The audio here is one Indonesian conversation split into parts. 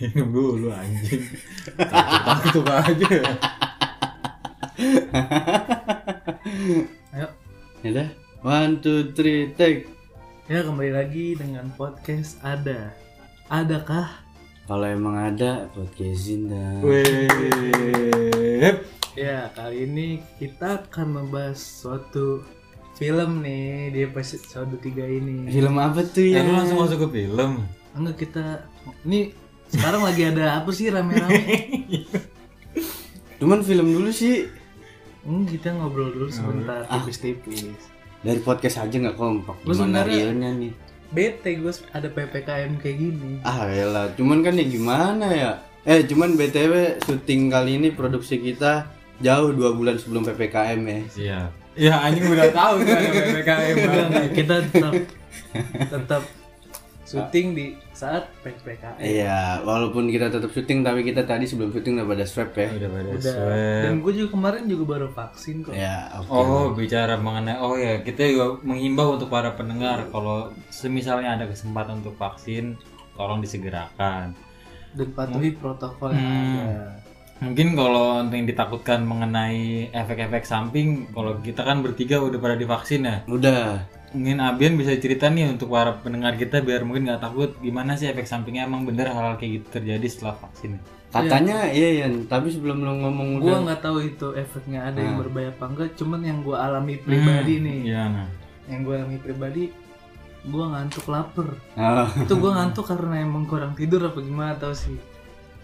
Minum dulu anjing. Takut aja. Ayo, Ya dah. One, two, three, take. ya kembali lagi dengan podcast ada. Adakah? Kalau emang ada podcastin dah. Weh. Ya, kali ini kita akan membahas suatu film nih di episode 3 ini. Film apa tuh Ya ya? lu langsung masuk ke film. Enggak kita ini sekarang lagi ada apa sih rame-rame? Cuman film dulu sih. Hmm, kita ngobrol dulu sebentar tipis-tipis. Dari podcast aja nggak kompak. Lu Gimana realnya nih? Bete gue ada PPKM kayak gini. Ah elah, cuman kan ya gimana ya? Eh cuman BTW syuting kali ini produksi kita jauh dua bulan sebelum PPKM ya. Siap. Ya anjing udah tahu ada PPKM. Kita tetap tetap syuting di saat PPKM. Iya, walaupun kita tetap syuting tapi kita tadi sebelum syuting udah pada swab ya. Udah pada Udah. swab. Dan gue juga kemarin juga baru vaksin kok. Ya, oke. Oh bicara mengenai oh ya kita juga menghimbau untuk para pendengar kalau semisalnya ada kesempatan untuk vaksin tolong disegerakan. Dan patuhi protokol yang Hmm. ada. Mungkin kalau yang ditakutkan mengenai efek-efek samping, kalau kita kan bertiga udah pada divaksin ya. Udah. Mungkin Abian bisa cerita nih untuk para pendengar kita biar mungkin nggak takut gimana sih efek sampingnya emang bener hal-hal kayak gitu terjadi setelah vaksin. Katanya iya Yan, tapi sebelum lo ngomong Gue udah nggak tahu itu efeknya ada yang Hmm. berbahaya apa enggak. Cuman yang gue alami pribadi nih, Iya nah. yang gue alami pribadi, gue ngantuk lapar. Oh, itu gue ngantuk karena emang kurang tidur apa gimana tau sih.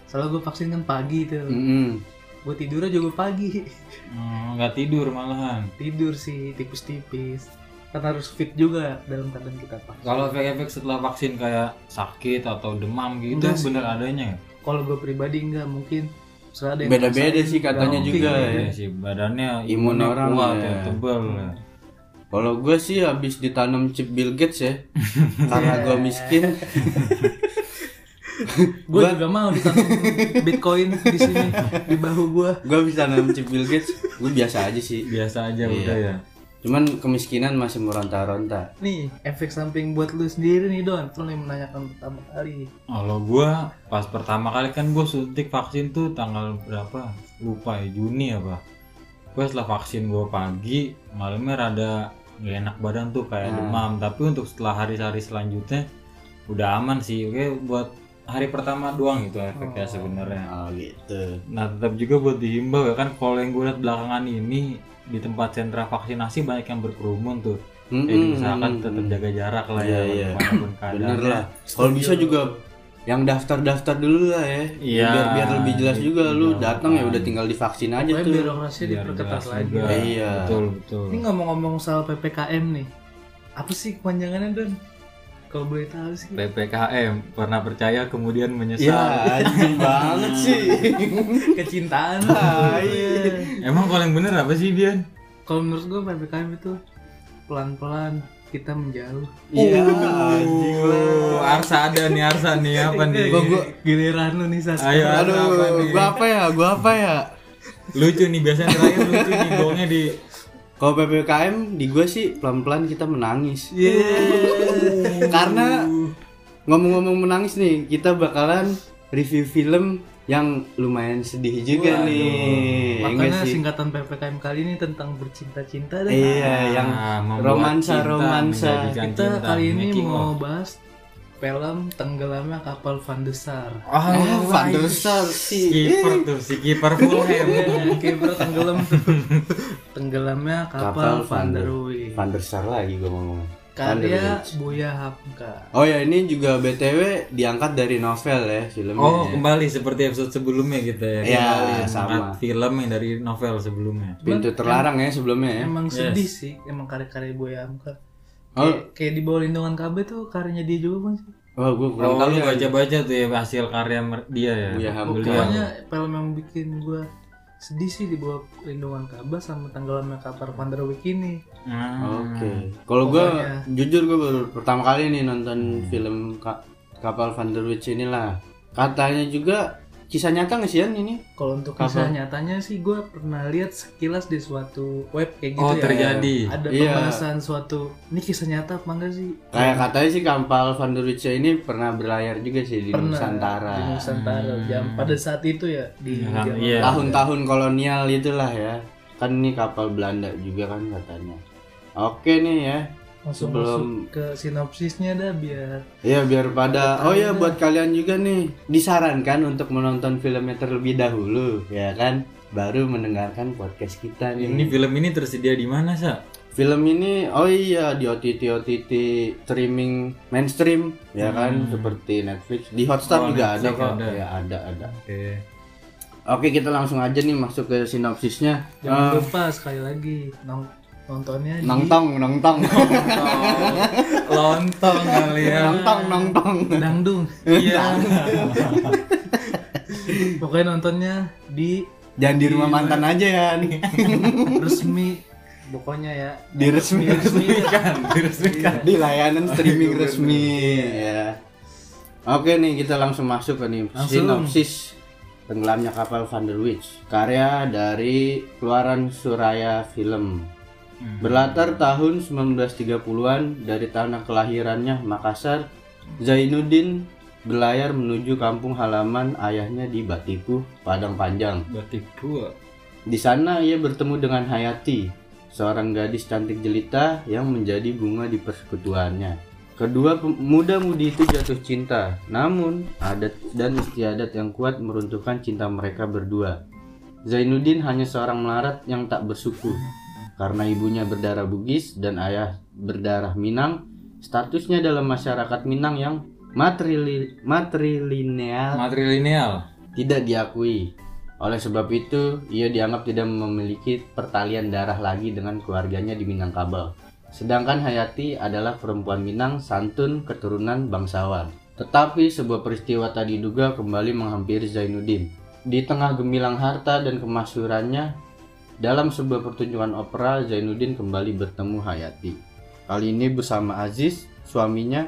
Soalnya gue vaksin kan pagi tuh. mm-mm. Gue tidurnya juga pagi. Hmm, nggak tidur malahan. Tidur sih tipis-tipis. Kan harus fit juga dalam keadaan kita vaksin. Kalau efek-efek setelah vaksin kayak sakit atau demam gitu Enggak sih. bener adanya ya? Kalau gue pribadi enggak mungkin. Beda-beda sih katanya juga mungkin. ya. Iya sih badannya Imun imunnya orang kuat ya. ya, tebal ya. Kalau gue sih habis ditanam chip Bill Gates ya, karena gue miskin. Gue juga mau ditanam bitcoin di sini di bahu gue. gue bisa nanam chip Bill Gates, gue biasa aja sih. Biasa aja Iya. udah ya. Cuman kemiskinan masih meronta-ronta. Nih efek samping buat lu sendiri nih Don. Lu yang menanyakan pertama kali. Kalau gua pas pertama kali kan gua suntik vaksin tuh tanggal berapa? Lupa ya, Juni apa. Gua setelah vaksin gua pagi, malamnya rada gak enak badan tuh kayak demam. Tapi untuk setelah hari-hari selanjutnya udah aman sih. Oke buat hari pertama doang itu efeknya sebenarnya. Oh gitu. Nah tetap juga buat dihimbau ya kan kalau yang gue lihat belakangan ini di tempat sentra vaksinasi banyak yang berkerumun tuh. Mm-mm. Jadi usahakan tetap jaga jarak lah Iya, ya iya. bagaimanapun Bener keadaannya. lah. Kalau bisa juga yang daftar-daftar dulu lah ya. Iya. Biar biar lebih jelas juga lu Iya. datang ya udah tinggal divaksin aja Pokoknya tuh. birokrasi diperketat lagi. juga. Iya. Betul betul. Ini ngomong-ngomong soal PPKM nih. Apa sih kepanjangannya Don? Kalau boleh tahu sih. PPKM pernah percaya kemudian Ya menyesal. anjing banget sih. Kecintaan. Tai. Emang kalau yang bener apa sih Bian? Kalau menurut gue PPKM itu pelan-pelan kita menjauh. Iya anjing lah. Oh, Arsa ada nih Arsa nih apa nih? Gua, gua giliran lu nih Sas. Ayo Arsa apa Aduh, nih? gua apa ya? Gua apa ya? Lucu nih biasanya terakhir lucu nih gongnya di Kalau PPKM di gua sih pelan-pelan kita menangis. Iya. Karena ngomong-ngomong menangis nih, kita bakalan review film yang lumayan sedih juga nih. Ya Makanya sih? singkatan PPKM kali ini tentang bercinta-cinta deh. Iya, yang Ah, membuat romansa cinta romansa. menjadikan Kita cinta, kali ini mau of. bahas film tenggelamnya kapal Van de Sar. Ah, Ah, Van der Sar sih. kiper tuh si kiper Fulham. Kiper tenggelam tuh. Tenggelamnya kapal, Van der Wijk. Van der Sar lagi gua ngomong. Van der Karya. Buya Hamka. Oh ya ini juga BTW diangkat dari novel ya filmnya. Oh, kembali seperti episode sebelumnya gitu ya. Iya, sama. film yang dari novel sebelumnya. Pintu terlarang ya sebelumnya ya. Emang sedih sih, emang karya-karya Buya Hamka. Oh. Kayak, kayak di bawah lindungan KB tuh karyanya dia juga kan sih. Oh, gua kurang Oh, tahu lu ya. baca-baca tuh ya hasil karya dia ya. Buya Hamka. Pokoknya film yang bikin gue sedih sih di bawah lindungan Ka'bah sama tenggelamnya kapal Van der Wijk ini. Hmm. Oke. Kalau gua Pokoknya. jujur gua baru pertama kali nih nonton film Ka- Kapal Van der Wijk inilah. Katanya juga kisah nyata nggak sih ini? Kalau untuk Apa? kisah nyatanya sih gue pernah lihat sekilas di suatu web kayak gitu Oh, ya. terjadi. Ada Iya. pembahasan suatu ini kisah nyata apa enggak sih? Kayak katanya sih kapal Van der Witch ini pernah berlayar juga sih di Pernah Nusantara. Di Nusantara Hmm. jam pada saat itu ya di Iya, zaman- iya. Tahun-tahun kolonial itulah ya. Kan ini kapal Belanda juga kan katanya. Oke nih ya. Langsung Sebelum- masuk ke sinopsisnya dah biar Ya biar pada oh ya buat kalian juga nih disarankan untuk menonton filmnya terlebih dahulu ya kan baru mendengarkan podcast kita nih. Ini film ini tersedia di mana, Sa? Film ini oh iya di OTT OTT streaming mainstream ya kan seperti Netflix di Hotstar Oh, juga ada kok. ada. Ya ada ada. Oke. Oke kita langsung aja nih masuk ke sinopsisnya. jangan Eh, lupa sekali lagi nong- nontonnya di nongtong nongtong Lontong kali ya. nongtong nongtong. Dangdung. Iya. Pokoknya nontonnya di Jangan di rumah mantan aja ya. resmi pokoknya ya. Di resmi resmi Kan, diresmikan. di layanan streaming resmi ya. Oke nih kita langsung masuk ke nih Langsung. sinopsis tenggelamnya kapal Van der Witch karya dari keluaran Suraya Film. Berlatar tahun 1930-an dari tanah kelahirannya Makassar, Zainuddin berlayar menuju kampung halaman ayahnya di Batipu, Padang Panjang. Batik gua. Di sana ia bertemu dengan Hayati, seorang gadis cantik jelita yang menjadi bunga di persekutuannya. Kedua pemuda-mudi itu jatuh cinta, namun adat dan istiadat yang kuat meruntuhkan cinta mereka berdua. Zainuddin hanya seorang melarat yang tak bersuku. Karena ibunya berdarah Bugis dan ayah berdarah Minang, statusnya dalam masyarakat Minang yang matrili, matrilineal Matrilineal. tidak diakui. Oleh sebab itu, ia dianggap tidak memiliki pertalian darah lagi dengan keluarganya di Minangkabau. Sedangkan Hayati adalah perempuan Minang santun keturunan bangsawan. Tetapi sebuah peristiwa tak diduga kembali menghampiri Zainuddin. Di tengah gemilang harta dan kemasyurannya, dalam sebuah pertunjukan opera, Zainuddin kembali bertemu Hayati. Kali ini bersama Aziz, suaminya.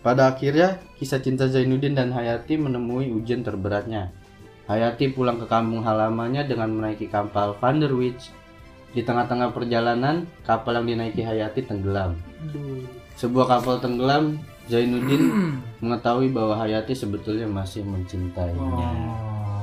Pada akhirnya, kisah cinta Zainuddin dan Hayati menemui ujian terberatnya. Hayati pulang ke kampung halamannya dengan menaiki kapal Van der Witch. Di tengah-tengah perjalanan, kapal yang dinaiki Hayati tenggelam. Sebuah kapal tenggelam, Zainuddin mengetahui bahwa Hayati sebetulnya masih mencintainya.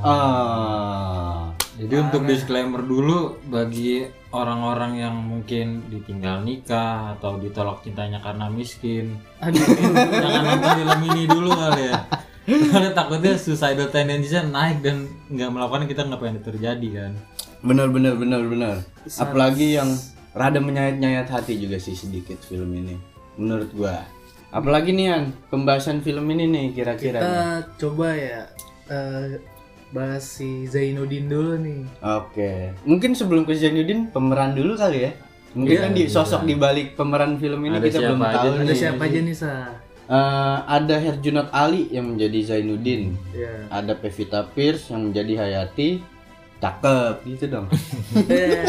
Ah, Jadi untuk disclaimer dulu bagi orang-orang yang mungkin ditinggal nikah atau ditolak cintanya karena miskin, Aduh. jangan nonton film ini dulu kali ya. Karena takutnya suicidal tendency-nya naik dan nggak melakukan kita nggak pengen terjadi kan. benar benar benar benar. Apalagi yang rada menyayat-nyayat hati juga sih sedikit film ini, menurut gua. Apalagi nih Yan, pembahasan film ini nih kira-kira. nih. Kita coba ya eh, bahas si Zainuddin dulu nih. Oke, mungkin sebelum ke Zainuddin pemeran dulu kali ya. Mungkin Iya, kan di iya. sosok di balik pemeran film ini Ada kita belum aja tahu nih? Ada nih. siapa aja nih sa? Eh, ada Herjunot Ali yang menjadi Zainuddin, Ya. ada Pevita Pierce yang menjadi Hayati. Cakep gitu dong. Eh,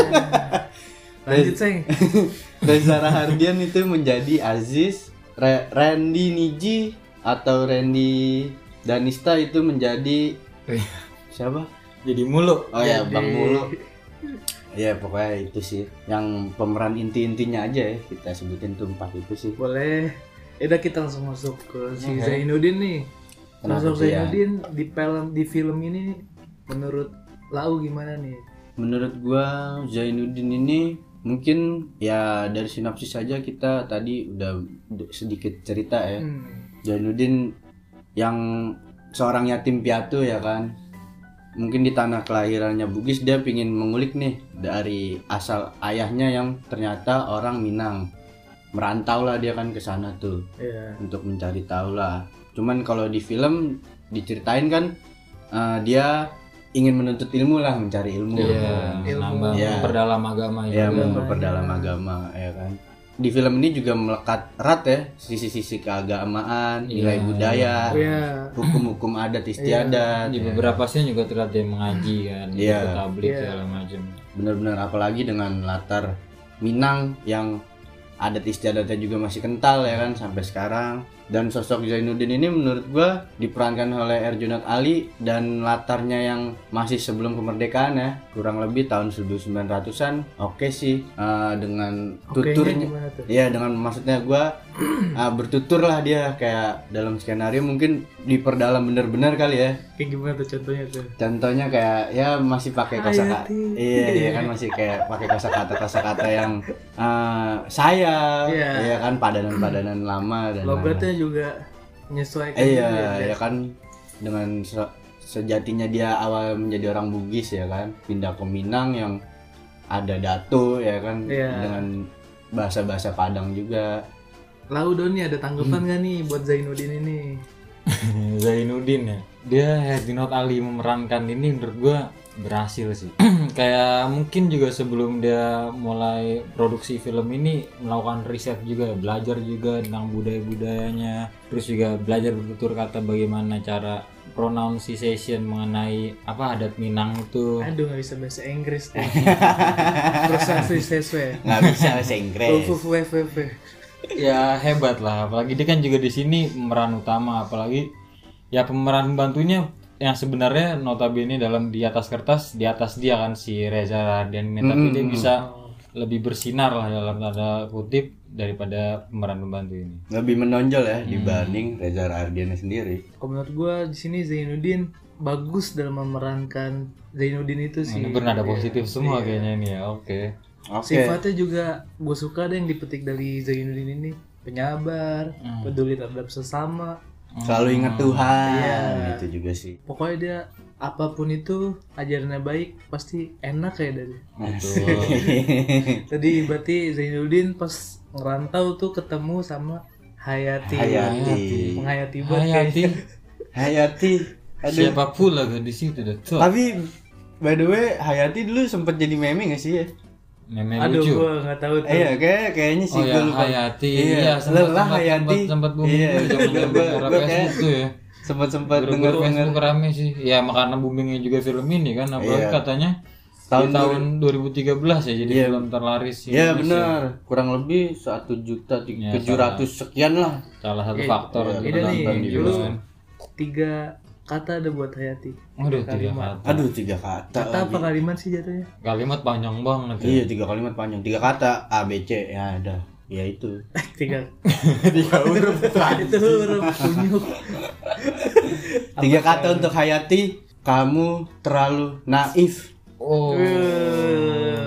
Lanjut seng. Reza Rahardian itu menjadi Aziz, Re- Randy Niji atau Randy Danista itu menjadi siapa? Jadi mulu. Oh ya, Bang Mulu. Ya pokoknya itu sih yang pemeran inti-intinya aja ya kita sebutin tuh empat itu sih. Boleh. Ya udah kita langsung masuk ke si Oke. Zainuddin nih. Kenapa tuh, ya? Zainuddin di film di film ini menurut Lau gimana nih? Menurut gua Zainuddin ini mungkin ya dari sinopsis saja kita tadi udah sedikit cerita ya. Hmm. Zainuddin yang seorang yatim piatu ya kan. Mungkin di tanah kelahirannya Bugis dia pingin mengulik nih dari asal ayahnya yang ternyata orang Minang. Merantau lah dia kan ke sana tuh. Ya. untuk mencari tahu lah. Cuman kalau di film diceritain kan eh, dia ingin menuntut ilmu lah, mencari ilmu. Iya, Ilmu. nambah Iya. memperdalam agama Ya, juga. memperdalam agama ya kan. Di film ini juga melekat erat ya sisi-sisi keagamaan, nilai Iya. budaya, Ya. hukum-hukum adat istiadat. Di ya. beberapa scene juga terlihat dia mengaji kan, Iya. ikut tablik Iya. segala macam. Benar-benar apalagi dengan latar Minang yang adat istiadatnya juga masih kental ya kan sampai sekarang. dan sosok Zainuddin ini menurut gua diperankan oleh Erjunot Ali dan latarnya yang masih sebelum kemerdekaan ya kurang lebih tahun 1900-an oke sih Eh, dengan Oke-nya tuturnya? Iya dengan maksudnya gua ah, bertutur lah dia kayak dalam skenario mungkin diperdalam bener-bener kali ya Kayak gimana tuh contohnya tuh? contohnya kayak ya masih pakai kosakata iya iya kan masih kayak pakai kosakata kosakata yang eh, saya Iya. iya kan padanan-padanan lama dan Logatnya juga menyesuaikan iya ya. ya kan dengan sejatinya dia awal menjadi orang Bugis ya kan pindah ke Minang yang ada datu ya kan Iya. dengan bahasa-bahasa Padang juga Lau Doni ada Hmm. tanggapan nggak nih buat Zainuddin ini? Zainuddin ya dia Herdinot Ali memerankan ini menurut gua berhasil sih kayak mungkin juga sebelum dia mulai produksi film ini melakukan riset juga belajar juga tentang budaya budayanya terus juga belajar bertutur kata bagaimana cara pronunciation mengenai apa adat Minang itu? Aduh nggak bisa bahasa Inggris tuh. Pronunciasi sesuai. nggak bisa bahasa Inggris. Ya hebat lah. Apalagi dia kan juga di sini pemeran utama. Apalagi ya pemeran pembantunya yang sebenarnya notabene dalam di atas kertas di atas dia kan si Reza Radian ini. Tapi dia bisa lebih bersinar lah dalam tanda kutip daripada pemeran pembantu ini. Lebih menonjol ya dibanding Reza Ardian sendiri. Kalau menurut gua di sini Zainuddin bagus dalam memerankan Zainuddin itu sih. ini bernada positif semua kayaknya ini ya oke. Oke. Sifatnya juga gue suka ada yang dipetik dari Zainuddin ini. Penyabar, peduli terhadap sesama. Selalu ingat Tuhan. Iya. gitu juga sih. Pokoknya dia apa pun itu ajarannya baik pasti enak ya dari. Tadi berarti Zainuddin pas ngerantau tuh ketemu sama Hayati. Hayati. Menghayati banget. Hayati. Hayati. Aduh. Siapa pula di situ dah. Tapi by the way Hayati dulu sempet jadi meme gak sih ya meme Aduh lucu gua nggak tahu tuh. Iya kayak kayaknya sih Oh ya lupa. Hayati, Iya, iya, sempat Hayati. sempat, booming Iya, tuh zaman gua- zaman gua- era gua kayak- Facebook tuh ya. Denger denger Facebook rame sih. Ya karena boomingnya juga film ini kan, apalagi Iya. katanya Tahun di tahun 2013 ya jadi Iya. film terlaris Iya Indonesia. benar, kurang lebih satu juta Ya, tujuh ratus sekian lah. Salah satu Iya, faktor iya, untuk Ini dulu film. tiga kata ada buat Hayati. Waduh, tiga kata. Aduh tiga kata. Kata apa kalimat sih jatuhnya? Kalimat panjang banget ya. Iya tiga kalimat panjang, tiga kata A B C ya ada. Ya itu. tiga Tiga huruf. itu huruf kunyuk. Tiga kata untuk Hayati. Kamu terlalu naif. Oh. Eh,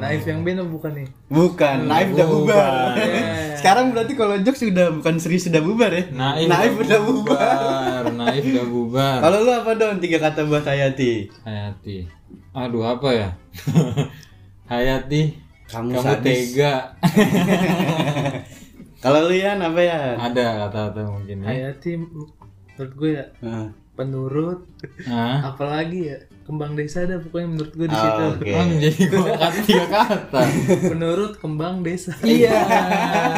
Naif yang apa bukan nih? Bukan, naif udah bubar. Sekarang berarti kalau jokes sudah bukan serius sudah bubar ya? Naif, Naif udah bubar. Naif udah bubar. Kalau lu apa dong tiga kata buat Hayati? Hayati. Aduh apa ya? Hayati, Kamu, kamu sadis. tega. Kalau lu ya apa ya? Ada kata-kata mungkin ya. Hayati menurut gue ya Nah, penurut Hah? apalagi ya kembang desa ada pokoknya menurut gue di Oh, situ Oke. Oh, jadi gua kata tiga kata. penurut kembang desa Iya.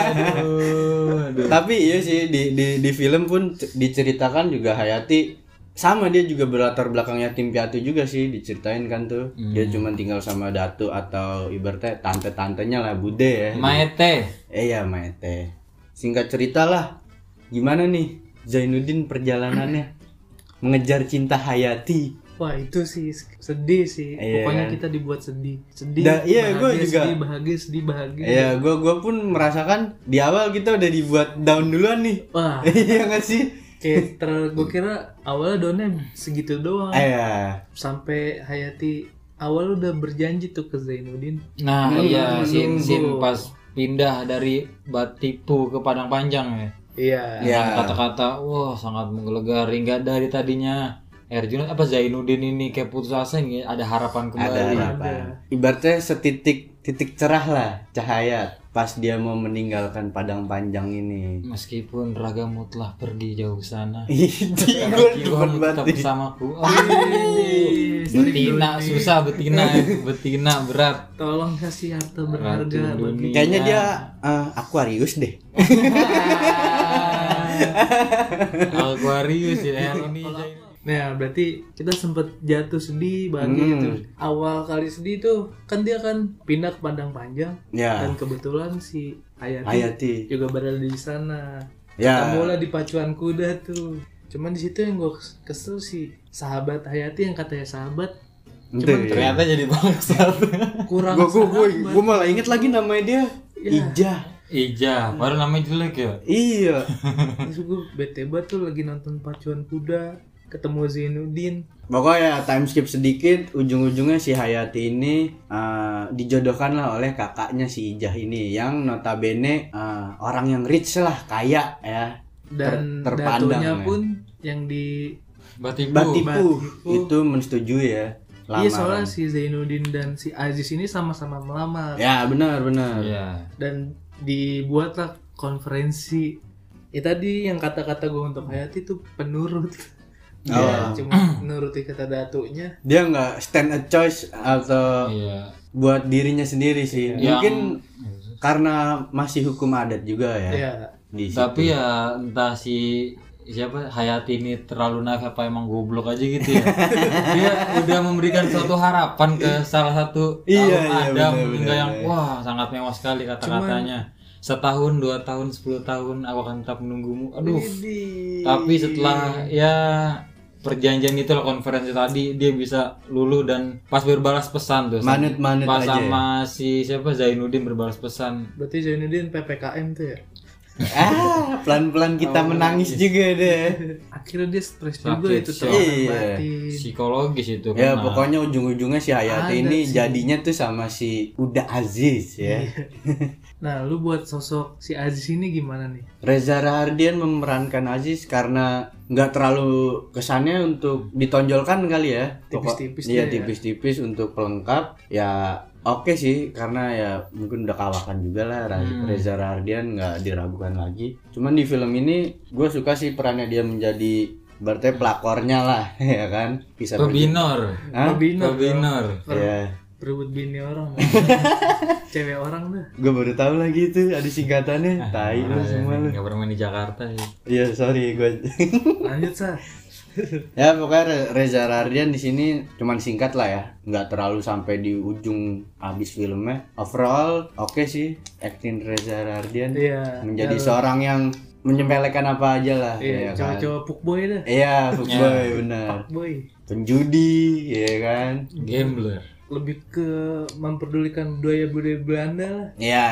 Aduh, aduh. Tapi iya sih di di di film pun diceritakan juga Hayati sama dia juga berlatar belakangnya tim piatu juga sih diceritain kan tuh dia cuma tinggal sama datu atau ibaratnya tante-tantenya lah bude ya Maete. eh ya Maete singkat cerita lah gimana nih Zainuddin perjalanannya mengejar cinta Hayati. Wah itu sih sedih sih. Iya, pokoknya kan? kita dibuat sedih. Sedih Da- iya, gua bahagia, juga. sedih bahagia sedih bahagia. Ya gua gua pun merasakan di awal kita udah dibuat down duluan nih. Wah. Iya gak sih? Kayak ter gue kira awalnya daunnya segitu doang. Iya. sampai Hayati awal udah berjanji tuh ke Zainuddin. Nah, iya scene, scene pas pindah dari Batipu ke Padang Panjang ya. Iya Iya. Dengan Kata-kata, wah sangat menggelegar. Hingga dari tadinya Erjun apa Zainuddin ini kayak putus asa ini ada harapan ada kembali. harapan. Ibaratnya setitik titik cerah lah cahaya pas dia mau meninggalkan padang panjang ini. Meskipun ragamu telah pergi jauh ke sana. Jiwamu tetap bersamaku. Oh, betina susah betina betina berat. tolong kasih harta berharga. Kayaknya dia eh, Aquarius deh. Aquarius ya ini. Nah, berarti kita sempet jatuh sedih bahagia Hmm. gitu. Awal kali sedih tuh kan dia kan pindah ke Padang Panjang Ya. dan kebetulan si Hayati, Hayati. juga berada di sana. Ya. lah di pacuan kuda tuh cuman di situ yang gue kesel sih sahabat Hayati yang katanya sahabat Ente, Cuman ya. ternyata jadi bangsat kurang Gua gua gua malah inget lagi namanya dia. Ya. Ijah. Ija baru namanya jelek ya Iya. Terus gue bete banget tuh lagi nonton pacuan kuda ketemu Zainuddin Pokoknya time skip sedikit, ujung-ujungnya si Hayati ini eh, dijodohkan lah oleh kakaknya si Ijah ini yang notabene eh, orang yang rich lah, kaya ya. dan Ter- terpandang datunya ya. pun yang di Batibu Batipu Batipu. itu mensetujui ya. iya lamaran. soalnya si Zainuddin dan si Aziz ini sama-sama melamar Ya benar benar. Iya dan dibuatlah konferensi ya tadi yang kata-kata gue untuk Hayati tuh penurut Oh. ya cuma nuruti kata datunya Dia nggak stand a choice atau Iya buat dirinya sendiri sih. Yang- Mungkin karena masih hukum adat juga ya. ya Di situ. Tapi ya entah si siapa Hayati ini terlalu naif apa emang goblok aja gitu ya. Dia udah memberikan suatu harapan ke salah satu Iya, iya, Adam hingga yang iya. wah sangat mewah sekali kata-katanya. Setahun, dua tahun, sepuluh tahun aku akan tetap menunggumu. Aduh. Widih. Tapi setelah ya perjanjian itu lah konferensi tadi dia bisa luluh dan pas berbalas pesan tuh sama- Manut-manut pas aja sama si siapa Zainuddin berbalas pesan berarti Zainuddin PPKM tuh ya ah pelan-pelan kita menangis juga deh. akhirnya dia stres juga Sakit itu sih. tekanan Iya. psikologis itu Ya kena. pokoknya ujung-ujungnya si Hayati Ada ini sih. jadinya tuh sama si Uda Aziz ya. nah lu buat sosok si Aziz ini gimana nih Reza Rahardian memerankan Aziz karena nggak terlalu kesannya untuk ditonjolkan kali ya. Tipis-tipis Iya ya. tipis-tipis untuk pelengkap. Ya oke sih karena ya mungkin udah kawakan juga lah Hmm. Reza Rahardian nggak diragukan lagi. Cuman di film ini gue suka sih perannya dia menjadi berarti pelakornya lah ya kan? Bisa Pebinor? Pebinor Pebinor ya berebut bini orang. Cewek orang dah. Gue baru tahu lagi itu ada singkatannya. Tai lu semua lu. Gak pernah main di Jakarta sih. Iya sorry gue lanjut sah ya pokoknya Re- Reza Rahardian di sini cuman singkat lah ya. Nggak terlalu sampai di ujung habis filmnya. Overall oke sih acting Reza Rahardian iya menjadi seorang yang menyempelekan apa aja lah iya ya kan. cowok-cowok fuckboy dah iya fuckboy bener boy penjudi ya kan. Gambler. Lebih ke memperdulikan budaya budaya Belanda lah. Ya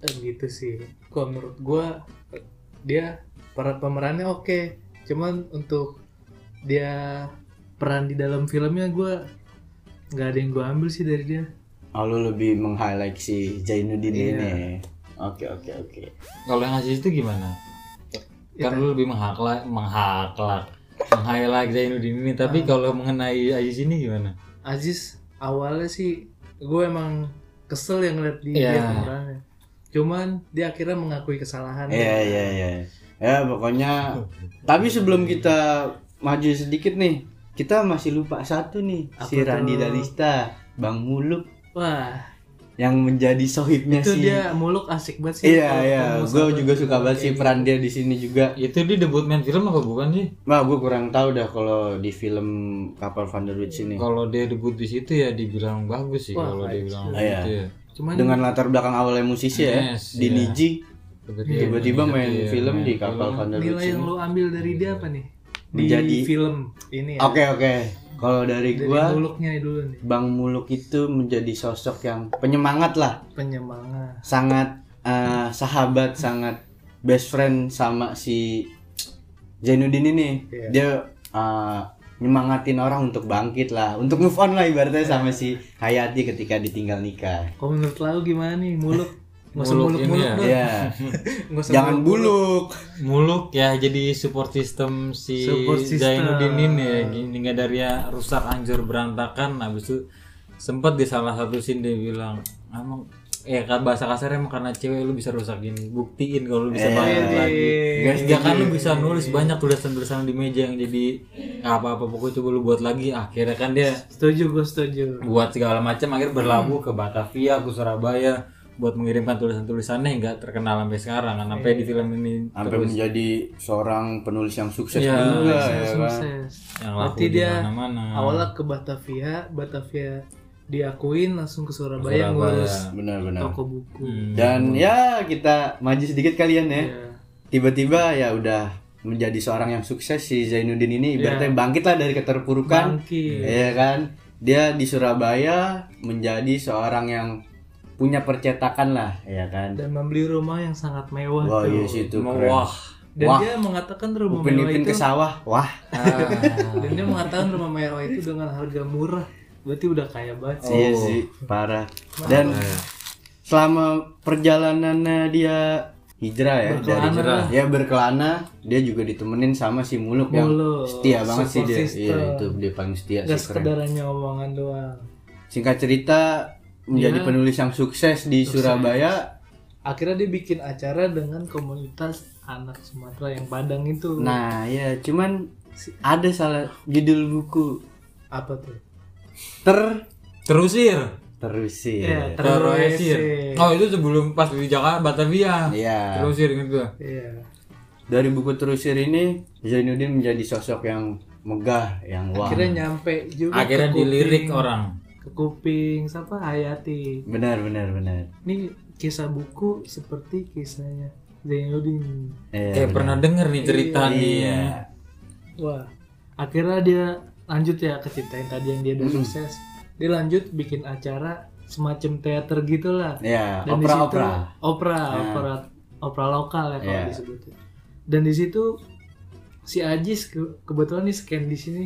Eh, gitu sih. Kalau menurut gua eh, dia para pemerannya oke. Cuman untuk dia peran di dalam filmnya gua nggak ada yang gua ambil sih dari dia oh, lu lebih meng-highlight si Zainuddin Iya. ini oke oke oke Kalau yang Aziz itu gimana? Kan lu lebih menghaklak Menghaklak Meng-highlight Zainuddin ini. Tapi kalau mengenai Aziz ini gimana? Aziz awalnya sih gue emang kesel yang ngeliat Iya. dia pemerannya cuman dia akhirnya mengakui kesalahan Iya iya iya. Ya pokoknya. Tapi sebelum kita maju sedikit nih, kita masih lupa satu nih, si Apa Randi tuh? Dalista, Bang Muluk wah yang menjadi sohibnya itu si. dia muluk asik banget sih Iya iya, gue juga suka banget sih kayak peran dia di sini juga. Itu dia debut main film apa bukan sih? Nah, gue kurang tahu dah kalau di film Kapal Van der Witch ini. Kalau dia debut di situ ya dibilang bagus sih Kalau dia bilang sih. Iya. gitu ya cuman Dengan latar belakang awalnya musisi ya, Yes, di iya. Niji, tiba-tiba main iya, film di Kapal. Van der Witch nilai yang lo ambil dari dia apa nih di Menjadi- film ini ya. Oke oke, kalau dari dari gua muluknya dulu nih. Bang Muluk itu menjadi sosok yang penyemangat lah. Penyemangat. Sangat eh, sahabat sangat best friend sama si Zainuddin ini. Iya. dia eh, nyemangatin orang untuk bangkit lah. Untuk move on lah ibaratnya sama si Hayati ketika ditinggal nikah. Kalau menurut lo gimana nih muluk nggak usah Muluk muluk ini muluk ya? Iya. Nggak usah jangan buluk Muluk. Ya jadi support system si Support system. Zainuddin ini ya. Gini nggak dari ya rusak hancur berantakan. Habis itu sempat di salah satu scene dia bilang emang eh kan bahasa kasarnya emang karena cewek lu bisa rusak gini. Buktiin kalau lu bisa bangkit lagi. Guys, Hingga kan lu bisa nulis banyak tulisan-tulisan di meja yang jadi apa-apa pokoknya coba lu buat lagi. Akhirnya kan dia setuju gue setuju. buat segala macam akhirnya berlabuh ke Batavia ke Surabaya buat mengirimkan tulisan-tulisannya nggak terkenal sampai sekarang. Kan sampai di film ini sampai menjadi seorang penulis yang sukses Iya, juga ya kan. Sukses yang laku berarti dia mana-mana. awalnya ke Batavia Batavia diakuin langsung ke Surabaya, Surabaya. ngurus benar-benar toko buku. Hmm. dan ya kita maju sedikit kalian ya. Iya. tiba-tiba ya udah menjadi seorang yang sukses si Zainuddin ini. Ibaratnya bangkit lah dari keterpurukan. Bangkit. Iya kan? Dia di Surabaya menjadi seorang yang punya percetakan lah ya kan? Dan membeli rumah yang sangat mewah wah tuh. iya sih itu keren. Wah. dan Wah. dia mengatakan rumah Upin mewah itu ke sawah wah. Dan dia mengatakan rumah mewah itu dengan harga murah. Berarti udah kaya banget sih. Iya sih parah. Dan selama perjalanannya dia hijrah ya dari Berkelana lah. ya berkelana dia juga ditemenin sama si Muluk, yang Muluk, setia banget sih dia. Iya itu dia paling setia gak sih keren. omongan doang. Singkat cerita menjadi Dia- penulis yang sukses di Surabaya akhirnya dia bikin acara dengan komunitas anak Sumatera yang Padang itu nah ya cuman ada salah judul buku apa tuh ter Terusir. terusir ya Terusir. Oh itu sebelum pas di Jakarta Batavia. Iya. Terusir gitu. iya dari buku terusir ini Zainuddin menjadi sosok yang megah yang wah akhirnya nyampe juga Akhirnya dilirik orang. Ke kuping siapa? Hayati benar benar benar. Ini kisah buku seperti kisahnya Zainuddin. Iya, Kayak pernah denger nih cerita nih. iya wah akhirnya dia lanjut ya ke cerita yang tadi yang dia udah sukses. Dia lanjut bikin acara semacam teater gitulah. Ya dan di opera situ opera. Opera opera opera lokal ya kalau Iya. disebutnya. Dan di situ si Ajis ke- kebetulan nih scan di sini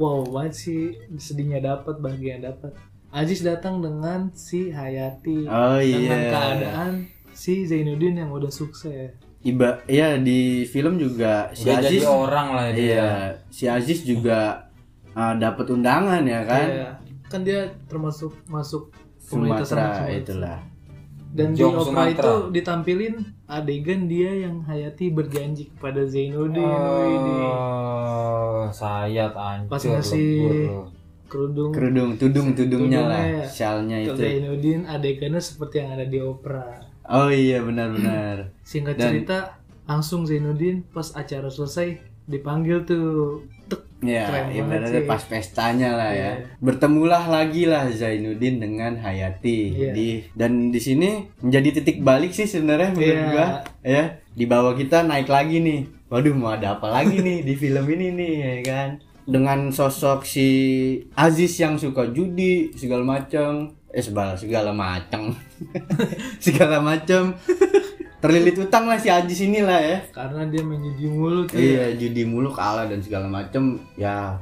wow banget sih sedihnya dapat bahagia dapat Ajis datang dengan si Hayati oh dengan iya keadaan si Zainuddin yang udah sukses iba ya di film juga si Udah Aziz jadi orang lah dia. iya si Aziz juga uh, dapat undangan ya kan Iya. kan dia termasuk masuk komunitas Sumatera Sumatera. itulah dan di Jong opera Sumatera. itu ditampilin adegan dia yang Hayati berjanji kepada Zainuddin Oh. Oh, sayat hancur. Pas ngasih kerudung kerudung tudung tudungnya lah Tudungnya ya. syalnya ke itu Zainuddin adegannya seperti yang ada di opera oh iya benar-benar singkat Dan- cerita langsung Zainuddin pas acara selesai dipanggil tuh Tek. ya ibaratnya pas pestanya lah ya Iya. bertemulah lagi lah Zainuddin dengan Hayati Iya. di dan di sini menjadi titik balik sih sebenarnya menurut Iya. gua ya di bawah kita naik lagi nih waduh mau ada apa lagi nih di film ini nih ya kan dengan sosok si Aziz yang suka judi segala macam eh segala segala macam segala macam terlilit utang lah si Aziz inilah ya karena dia menjadi mulut tuh ya. Iya, judi mulu kalah dan segala macem Ya,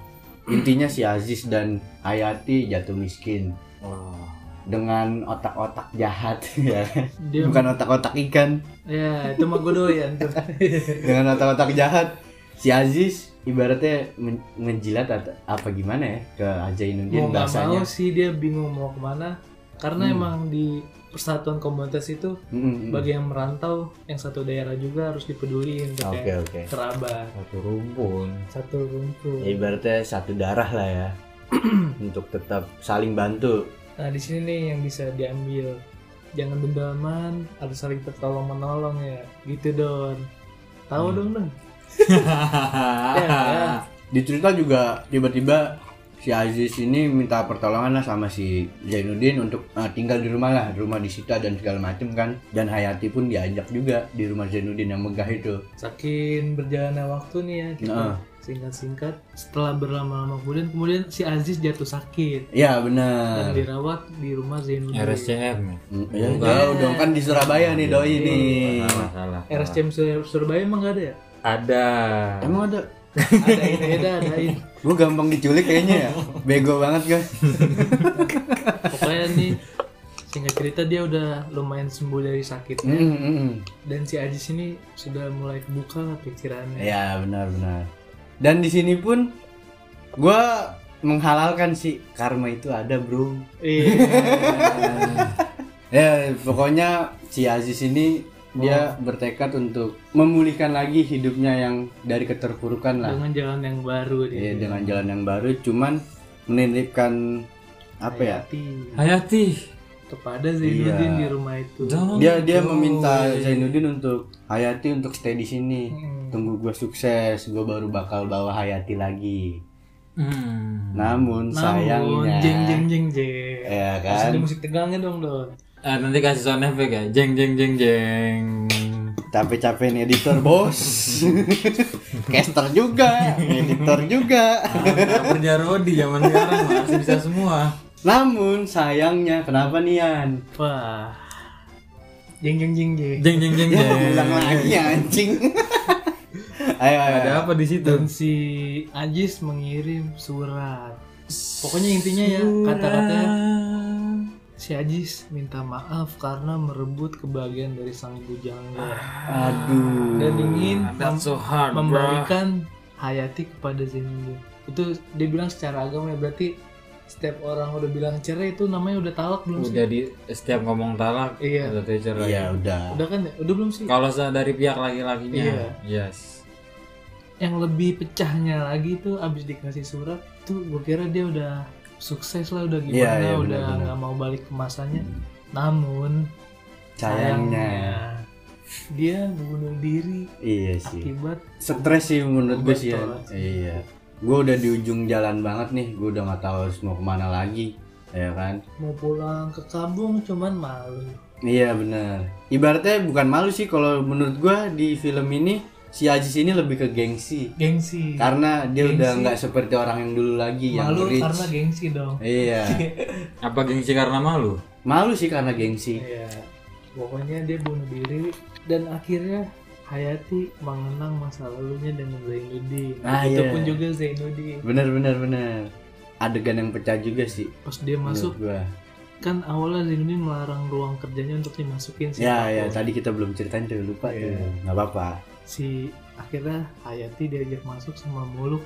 intinya si Aziz dan Hayati jatuh miskin Wah. dengan otak-otak jahat ya. Dia- Bukan otak-otak ikan, ya itu mah gue doyan tuh dengan otak-otak jahat. Si Aziz ibaratnya men- ngejilat atau apa gimana ya ke mau nggak bahasanya. mau sih dia bingung mau ke mana karena emang di persatuan komunitas itu Mm-mm. bagi yang merantau yang satu daerah juga harus dipeduliin tuh Oke kayak oke. kerabat Satu rumpun. satu rumput Ya, ibaratnya satu darah lah ya. untuk tetap saling bantu. nah di sini nih yang bisa diambil jangan dendaman harus saling tertolong menolong ya gitu don tahu dong don ya, ya. Di cerita juga tiba-tiba si Aziz ini minta pertolongan lah sama si Zainuddin untuk uh, tinggal di rumah lah, di rumah disita dan segala macem kan. Dan Hayati pun diajak juga di rumah Zainuddin yang megah itu. saking berjalannya waktu nih ya kita Nah. singkat-singkat setelah berlama-lama kemudian kemudian si Aziz jatuh sakit Ya dan benar. dirawat di rumah Zainuddin RSCM ya? Mm, Ya, jauh dong kan di Surabaya nih doi nih. Salah, salah. RSCM Sur- Surabaya emang gak ada ya? Ada. Emang ada? Adain beda, adain. Gue gampang diculik kayaknya ya. Bego banget guys. Pokoknya nih singkat cerita dia udah lumayan sembuh dari sakitnya Mm, mm, mm. dan si Ajis ini sudah mulai kebuka lah pikirannya. Ya benar-benar. Dan di sini pun gue menghalalkan sih karma itu ada bro. Iya. Ya pokoknya si Aziz ini dia bertekad untuk memulihkan lagi hidupnya yang dari keterpurukan lah. dengan jalan yang baru dia. Ya, dengan jalan yang baru, cuman menitipkan apa ya? Hayati Hayati. kepada Zainuddin Iya. di rumah itu. Jangan. Dia dia Oh, meminta. Zainuddin untuk Hayati untuk stay di sini. Hmm. Tunggu gue sukses, gue baru bakal bawa Hayati lagi. Hmm. Namun, Namun sayangnya, jeng jeng jeng jeng. ya kan? ada musik tegangnya dong don. Eh, nanti kasih sound effect ya. Jeng jeng jeng jeng. capek-capek nih editor bos caster juga editor juga Nggak kerja Rodi zaman sekarang masih bisa semua. namun sayangnya kenapa nih Yan Wah. Jeng jeng jeng jeng. Jeng jeng jeng ya jeng. ulang lagi anjing ayo ayo Ada apa di situ? Dan si Ajis mengirim surat. Pokoknya intinya ya kata-katanya si Ajis minta maaf karena merebut kebahagiaan dari sang bujangga aduh dan ingin That's so hard, bro. memberikan Hayati kepada Zainuddin. Itu dia bilang secara agama ya berarti setiap orang udah bilang cerai itu namanya udah talak belum sih? Udah di setiap ngomong talak Iya. udah cerai. iya udah Udah kan ya? Udah belum sih? Kalau dari pihak laki-lakinya, Iya. yes. Yang lebih pecahnya lagi tuh abis dikasih surat tuh gue kira dia udah sukses lah udah gimana Iya, iya, udah nggak mau balik ke masanya. Namun sayangnya. dia bunuh diri iya sih. akibat stres sih menurut gue sih ya. Iya. Gue udah di ujung jalan banget nih. Gue udah nggak tahu harus mau ke mana lagi ya kan? Mau pulang ke kampung cuman malu. iya bener ibaratnya bukan malu sih kalau menurut gue di film ini si Ajis ini lebih ke gengsi Gengsi. karena dia udah Gengsi. nggak seperti orang yang dulu lagi yang malu rich karena gengsi dong. iya Apa gengsi karena malu? malu sih karena gengsi Iya. Pokoknya dia bunuh diri dan akhirnya Hayati mengenang masa lalunya dengan Zainuddin. Ah, Begitupun iya. juga Zainuddin. bener bener bener adegan yang pecah juga sih Pas dia masuk gua. kan awalnya Zainuddin melarang ruang kerjanya untuk dimasukin si ya ya tadi kita belum ceritain tuh lupa Iya. tuh nggak apa-apa Si akhirnya Hayati diajak masuk sama Muluk.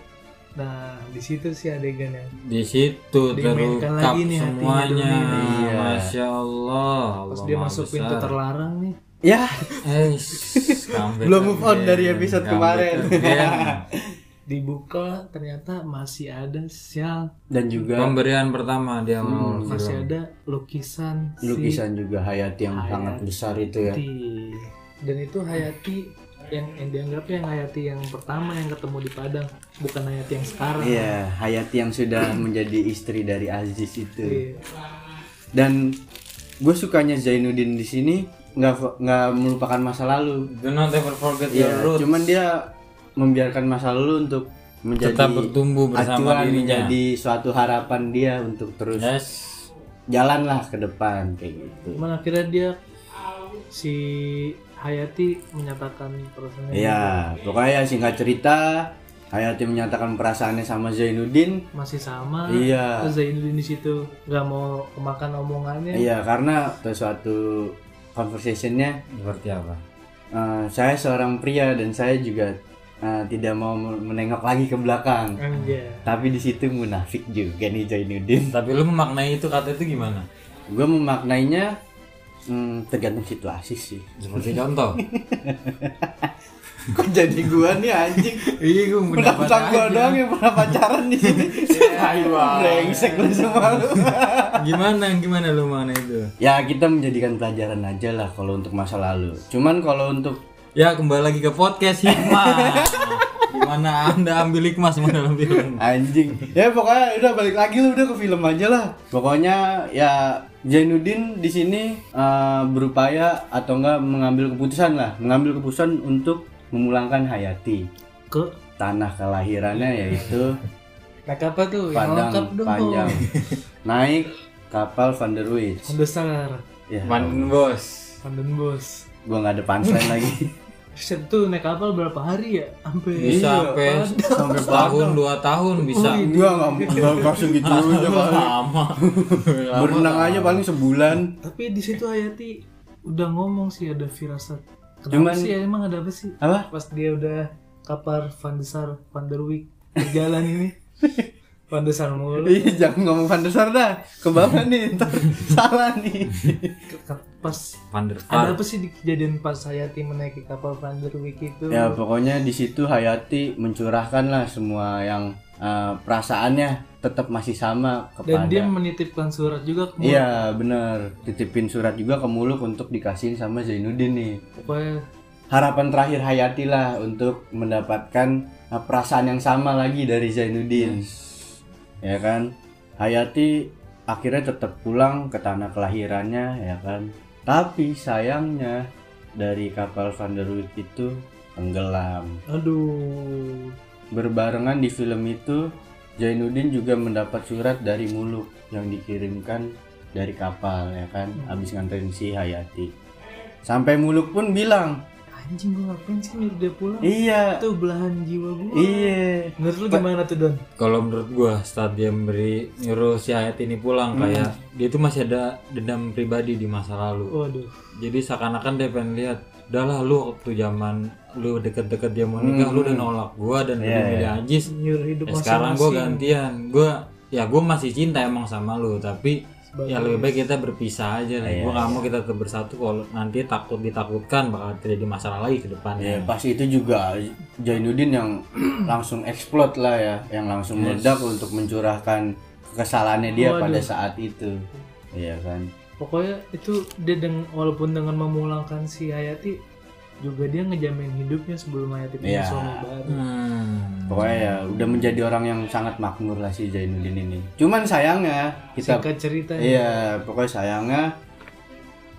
Nah di situ si adegan yang Di situ terungkap lagi nih hatinya semuanya. Iya. Masya Allah. pas Allah dia masuk besar. pintu terlarang nih. ya Eh, Belum move on dari episode kemarin. Dibuka ternyata masih ada sial dan juga Pemberian pertama dia mau Hmm, masih ada lukisan si lukisan juga Hayati yang Hayati. sangat besar itu ya. Dan itu Hayati yang, yang dianggapnya yang Hayati yang pertama yang ketemu di Padang, bukan Hayati yang sekarang. Iya, Hayati yang sudah menjadi istri dari Aziz itu. Iya. Dan gue sukanya Zainuddin di sini nggak nggak melupakan masa lalu. Do not ever forget Iya, your roots. cuman dia membiarkan masa lalu untuk menjadi Tetap bertumbuh bersama acuan, dirinya. menjadi suatu harapan dia untuk terus Yes. jalan lah ke depan kayak gitu. Cuman akhirnya dia si Hayati menyatakan perasaannya Iya, pokoknya singkat cerita Hayati menyatakan perasaannya sama Zainuddin. masih sama. Iya. Terus Zainuddin di situ nggak mau kemakan omongannya. Iya, karena sesuatu conversationnya Seperti apa? eh, saya seorang pria dan saya juga eh, tidak mau menengok lagi ke belakang. Anjay. Tapi di situ munafik juga nih Zainuddin. Tapi lu memaknai itu kata itu gimana? Gue memaknainya hmm, tergantung situasi sih. Seperti contoh. Kok jadi gua nih anjing? Iya, gue Mentang gua doang yang pernah pacaran di sini. Brengsek lu semua lu. Gimana gimana lu mana itu? ya kita menjadikan pelajaran aja lah kalau untuk masa lalu. Cuman kalau untuk Ya kembali lagi ke podcast hikmah. Gimana anda ambil hikmah semua dalam film? anjing, ya pokoknya udah balik lagi lu udah ke film aja lah. Pokoknya ya Zainuddin di sini eh, berupaya atau enggak mengambil keputusan lah, mengambil keputusan untuk memulangkan Hayati Ke tanah kelahirannya yaitu naik apa tuh? Yang Padang lengkap dong. Panjang. Naik kapal Van der Wijk. Besar. Ya, Mantan bos. Pandan bos. gua nggak ada punchline lagi. Set tuh naik kapal berapa hari ya? Sampai Bisa sampai Sampai setahun dua tahun bisa. Gua nggak nggak langsung gitu aja paling. Lama. Berenang aja paling sebulan. Tapi di situ Hayati udah ngomong sih ada firasat. Kenapa Cuman- sih emang ada apa sih? Apa? Pas dia udah kapal Van der Sar, Van der Wijk berjalan ini. Van der Sar mulu. Iya, jangan ngomong Van der Sar dah. Ke bawah nih, ntar salah nih. Pas Van der ada apa sih di kejadian pas Hayati menaiki kapal Van der Wijk itu? Ya pokoknya di situ Hayati mencurahkan lah semua yang eh, perasaannya tetap masih sama Dan kepada. dia menitipkan surat juga ke Muluk. Iya bener Titipin surat juga ke Muluk untuk dikasihin sama Zainuddin nih Pokoknya Harapan terakhir Hayati lah untuk mendapatkan eh, perasaan yang sama lagi dari Zainuddin Ya kan Hayati akhirnya tetap pulang ke tanah kelahirannya ya kan Tapi sayangnya dari kapal Van der Wijk itu tenggelam. Aduh. Berbarengan di film itu, Zainuddin juga mendapat surat dari Muluk yang dikirimkan dari kapal ya kan, habis nganterin si Hayati. Sampai Muluk pun bilang, Anjing gue ngapain sih nyuruh dia pulang? iya, Itu belahan jiwa gue. iya, Menurut lu gimana tuh Don? Kalau menurut gua saat dia memberi nyuruh si Hayat ini pulang kayak dia tuh masih ada dendam pribadi di masa lalu. Waduh. Jadi seakan-akan dia pengen lihat, udahlah lu waktu zaman lu deket-deket dia mau nikah lu udah nolak gua dan lebih milih Ajis. Nyuruh hidup Ya, sekarang gua masing-masing. gantian. Gua ya gua masih cinta emang sama lu tapi Sebagai- ya lebih baik kita berpisah aja lah. Iya, gua nggak mau kita tetap bersatu kalau nanti takut ditakutkan bakal terjadi masalah lagi ke ya depannya. pas itu juga Zainuddin yang langsung explode lah ya, yang langsung meledak untuk mencurahkan kesalahannya dia pada saat itu, iya kan? Pokoknya itu dia dengan walaupun dengan memulangkan si Hayati juga dia ngejamin hidupnya sebelum Hayati punya Iya. suami baru. Hmm. Pokoknya ya udah menjadi orang yang sangat makmur lah si Zainuddin ini. Cuman sayangnya kita Singkat cerita Iya, pokoknya sayangnya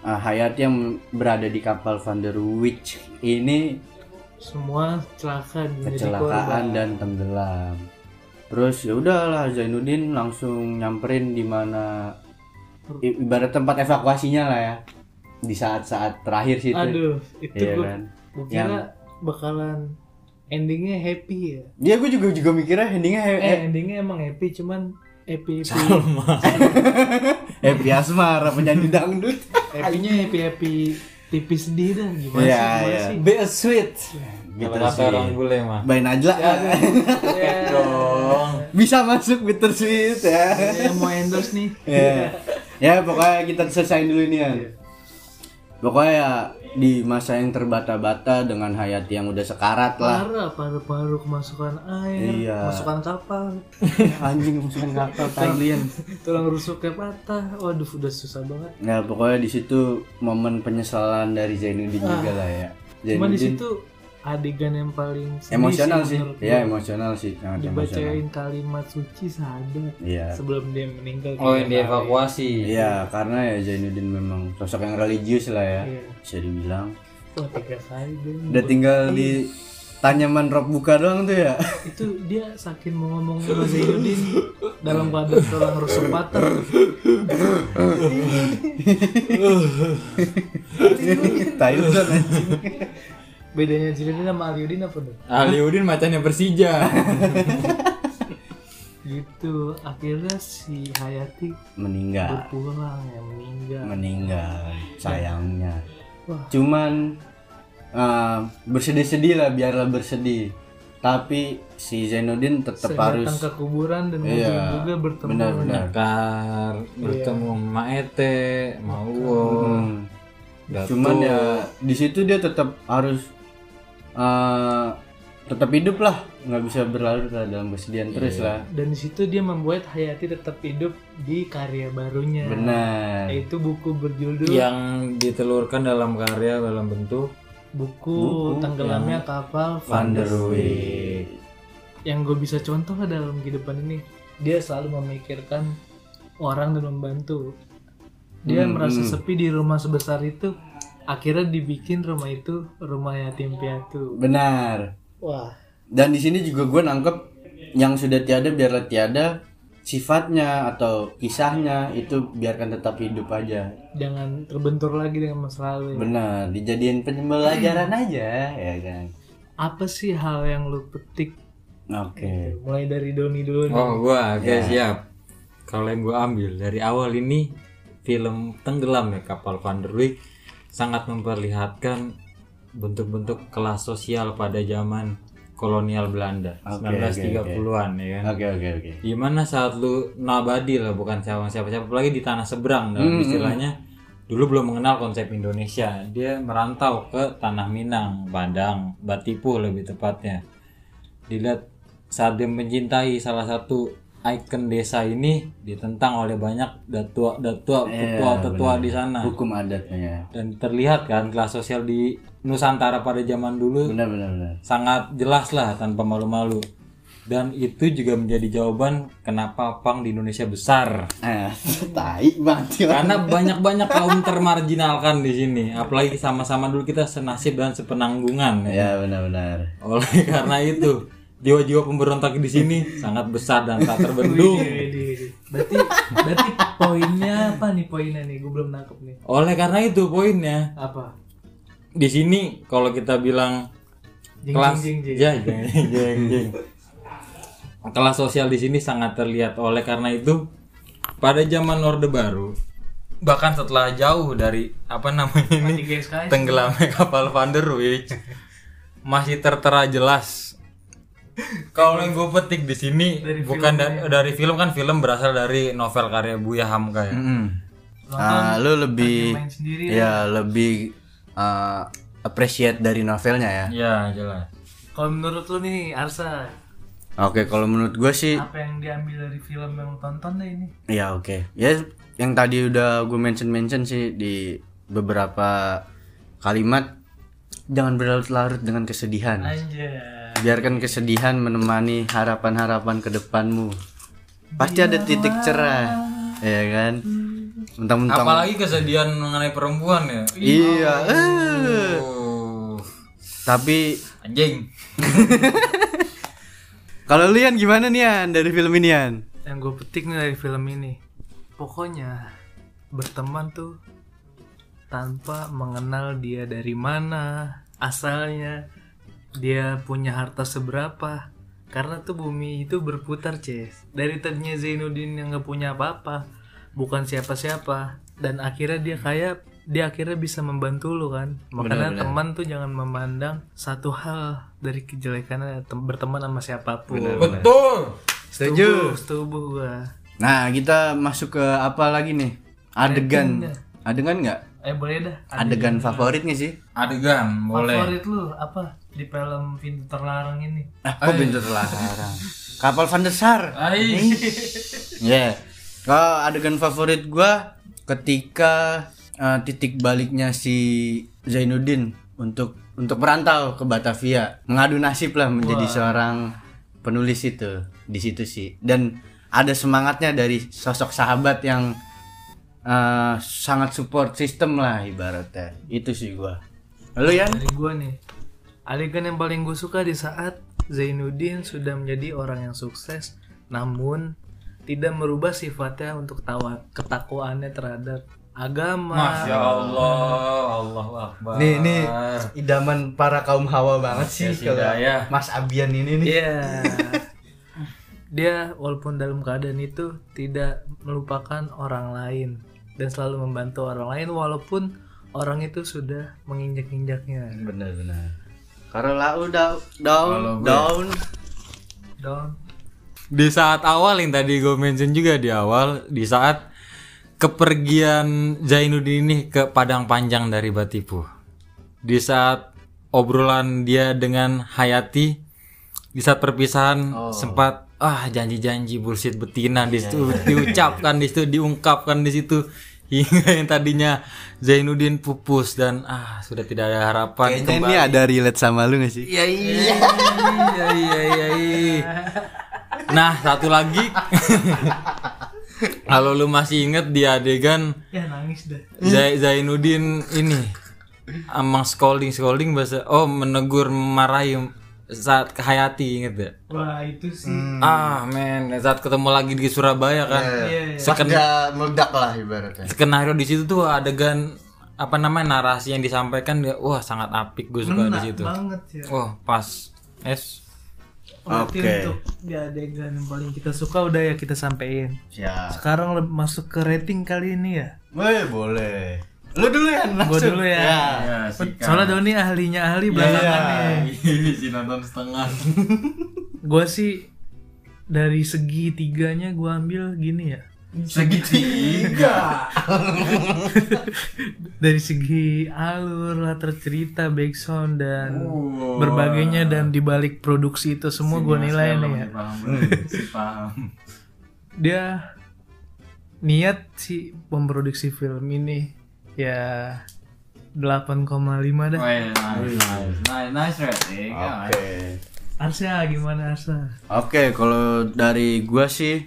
ah, Hayat yang berada di kapal Van der Wijk ini semua celaka kecelakaan dan tenggelam. Terus ya udahlah Zainuddin langsung nyamperin di mana ibarat tempat evakuasinya lah ya. Di saat-saat terakhir situ. Aduh, itu Iya gue kan. kira bakalan endingnya happy ya. Dia gue juga juga mikirnya endingnya he- Eh, endingnya emang happy cuman happy happy happy asmara penyanyi dangdut. happynya happy happy tipis sedih dah gimana Iya, sih gimana iya. sih Be a sweet. Gitu kata sih. orang bule mah. Bayi Najla Ya, Dong. bisa masuk bittersweet ya. yang mau endorse nih ya. ya pokoknya kita selesaiin dulu ini ya. Pokoknya ya di masa yang terbata-bata dengan Hayati yang udah sekarat lah. parah paru-paru kemasukan air Iya. kemasukan kapal Anjing musuhan kapal kalian. tulang rusuknya patah waduh udah susah banget Nah pokoknya di situ momen penyesalan dari Zainuddin juga lah ya. cuman di Zainuddin situ adegan yang paling sedih emosional sih. menurut Ya emosional sih, sangat emosional. dibacain kalimat suci sahadat Iya. sebelum dia meninggal Oh yang dievakuasi. Iya, karena ya Zainuddin memang sosok yang religius lah ya. Iya. Bisa dibilang. Wah tiga kali deh. Udah tinggal di tanyaman rob buka doang tuh ya. Itu dia saking mau ngomong sama Zainuddin dalam keadaan tulang rusuk patah. Thailand anjing. Bedanya Zainuddin sama Aliudin apa tuh? Aliudin macannya Persija. Gitu. Akhirnya si Hayati Meninggal. berpulang ya meninggal. meninggal sayangnya Wah. cuman eh, bersedih-sedih lah biarlah bersedih tapi si Zainuddin tetap harus Datang ke kuburan dan Iya, juga bertemu. benar-benar Kar bertemu sama Ete, sama Uwo, Hmm. Cuman ya di situ dia tetap harus eh, tetap hidup lah nggak bisa berlarut lah dalam kesedihan terus lah Dan di situ dia membuat Hayati tetap hidup di karya barunya. benar Yaitu buku berjudul yang ditelurkan dalam karya dalam bentuk buku, tenggelamnya kapal Van der. Wijk Yang gue bisa contoh lah dalam kehidupan ini, dia selalu memikirkan orang dan membantu. Dia Hmm, merasa hmm. sepi di rumah sebesar itu, akhirnya dibikin rumah itu rumah yatim piatu. benar Wah, dan di sini juga gue nangkep yang sudah tiada biarlah tiada sifatnya atau kisahnya itu biarkan tetap hidup aja jangan terbentur lagi dengan masa lalu. ya. benar dijadiin pembelajaran aja ya kan Apa sih hal yang lu petik? oke Mulai dari Doni dulu nih. Oh gua oke siap. Kalau yang gua ambil dari awal ini film tenggelam ya kapal Van der Wijk sangat memperlihatkan bentuk-bentuk kelas sosial pada zaman kolonial Belanda Oke, 1930-an ya kan. oke oke oke. Gimana saat lu nabadi lah bukan siapa siapa siapa apalagi di tanah seberang dalam istilahnya. Dulu belum mengenal konsep Indonesia. Dia merantau ke tanah Minang Padang Batipu lebih tepatnya. Dilihat saat dia mencintai salah satu ikon desa ini ditentang oleh banyak datua datua tetua tetua di sana hukum adatnya dan terlihat kan kelas sosial di Nusantara pada zaman dulu benar benar benar sangat jelas lah tanpa malu-malu dan itu juga menjadi jawaban kenapa pang di Indonesia besar. Eh, tai banget. Karena banyak-banyak kaum termarginalkan di sini, apalagi sama-sama dulu kita senasib dan sepenanggungan. ya. Ya benar-benar. Oleh karena itu, jiwa-jiwa pemberontak di sini sangat besar dan tak terbendung. Wih, Berarti berarti poinnya apa nih poinnya nih? Gue belum nangkep nih. Oleh karena itu poinnya Apa? di sini kalau kita bilang Jeng, kelas jeng, jeng, jeng. Ya, jeng, jeng, jeng. kelas sosial di sini sangat terlihat oleh karena itu pada zaman Orde Baru bahkan setelah jauh dari apa namanya ini tenggelamnya kapal Van der Wijk masih tertera jelas kalau yang gue petik di sini Dari bukan da- dari film kan film berasal dari novel karya Buya Hamka ya Ah, lu lebih sendiri ya lebih uh, appreciate dari novelnya ya. ya jelas Kalau menurut lu nih Arsa, Oke, kalau menurut gue sih apa yang diambil dari film yang lu tonton deh ini? ya oke. Ya yang tadi udah gue mention-mention sih di beberapa kalimat jangan berlarut-larut dengan kesedihan. Anjay. Biarkan kesedihan menemani harapan-harapan ke depanmu. Pasti ada titik cerah. Ya kan? Mentang-mentang apalagi kesedihan mengenai perempuan ya Iya. Oh, Tapi anjing kalau lu Yan gimana nih Yan dari film ini Yan? Yang gue petik nih dari film ini, pokoknya berteman tuh tanpa mengenal dia dari mana, asalnya, dia punya harta seberapa. Karena tuh bumi itu berputar, Ces. Dari tadinya Zainuddin yang nggak punya apa-apa, bukan siapa-siapa, dan akhirnya dia kaya, dia akhirnya bisa membantu lu kan. Makanya teman tuh jangan memandang satu hal dari kejelekannya tem- berteman sama siapa pun. betul Setuju. Setuju gua. Nah, kita masuk ke apa lagi nih? Adegan. Adegan nggak? Eh boleh dah. Adegan favorit nggak sih? adegan boleh Favorit lu apa di film Pintu Terlarang ini? Ah, kok pintu terlarang? Kapal Van der Sar. Ya. Kalau adegan favorit gua ketika eh, titik baliknya si Zainuddin untuk untuk merantau ke Batavia, mengadu nasib lah menjadi seorang penulis itu di situ sih. Dan ada semangatnya dari sosok sahabat yang eh, sangat support sistem lah ibaratnya. Itu sih gua. Lalu Yan? Dari gua nih. Adegan yang paling gue suka di saat Zainuddin sudah menjadi orang yang sukses, namun tidak merubah sifatnya untuk tawa ketakwaannya terhadap agama. Masya Allah Allahu Akbar Nih nih idaman para kaum hawa banget sih Yes, kalau Hidayah. Mas Abian ini nih. Iya. Dia walaupun dalam keadaan itu tidak melupakan orang lain dan selalu membantu orang lain walaupun orang itu sudah menginjak-injaknya. Benar-benar. Kalau lau down down down. Down. Di saat awal yang tadi gue mention juga di awal Di saat kepergian Zainuddin ini ke Padang Panjang dari Batipu Di saat obrolan dia dengan Hayati Di saat perpisahan sempat ah janji-janji bullshit betina di situ diucapkan di situ diungkapkan di situ hingga yang tadinya Zainuddin pupus dan ah sudah tidak ada harapan Kayaknya ini ada relate sama lu gak sih? Iya iya iya iya iya. iya. Nah satu lagi kalau lu masih inget di adegan Ya nangis dah. Zai- Zainuddin ini emang scolding scolding bahasa oh menegur memarahi saat ke Hayati inget gak? Wah itu sih. Ah men saat ketemu lagi di Surabaya kan Iya, iya. Pas dia meledak lah ibaratnya. skenario di situ tuh adegan apa namanya narasi yang disampaikan dia wah sangat apik gue suka di situ. banget ya. Wah pas es Oke. untuk di adegan yang paling kita suka udah ya kita sampein. Siap. Sekarang masuk ke rating kali ini ya. Boleh, boleh. Lu dulu ya, Gue langsung. dulu ya. Ya, Soalnya Doni ahlinya ahli belakangan nih. si nonton setengah. Gue sih dari segi tiganya gue ambil gini ya. Segitiga. Dari segi alur, latar cerita, background dan berbagainya dan dibalik produksi itu semua gue nilai nih ya. Paham. Dia niat si memproduksi film ini ya 8,5 dah. nice, nice, nice, nice rating. Oke. Arsa gimana Arsa? Oke, kalau dari gua sih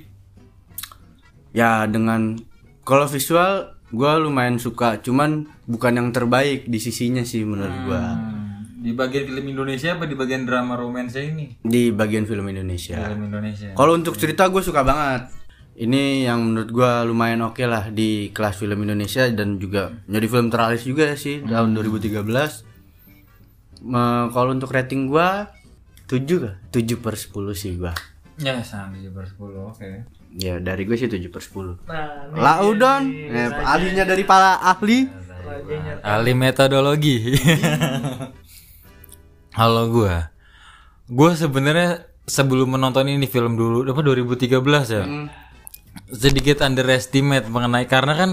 ya dengan kalau visual gua lumayan suka, cuman bukan yang terbaik di sisinya sih menurut gua. Hmm, di bagian film Indonesia apa di bagian drama romansa ini? Di bagian film Indonesia. Film Indonesia. Kalau untuk cerita gue suka banget. Ini yang menurut gua lumayan oke lah di kelas film Indonesia dan juga jadi film teralis juga sih tahun 2013. Me- kalau untuk rating gua 7 kah? 7 per 10 sih gua. Ya, sama 7 per 10. Oke. Ya dari gue sih 7 per 10. Nah, Laudon, eh, ahlinya dari para ahli. rajanya Ahli metodologi. Halo gua. Gua sebenarnya sebelum menonton ini film dulu apa 2013 ya. Sedikit underestimate mengenai karena kan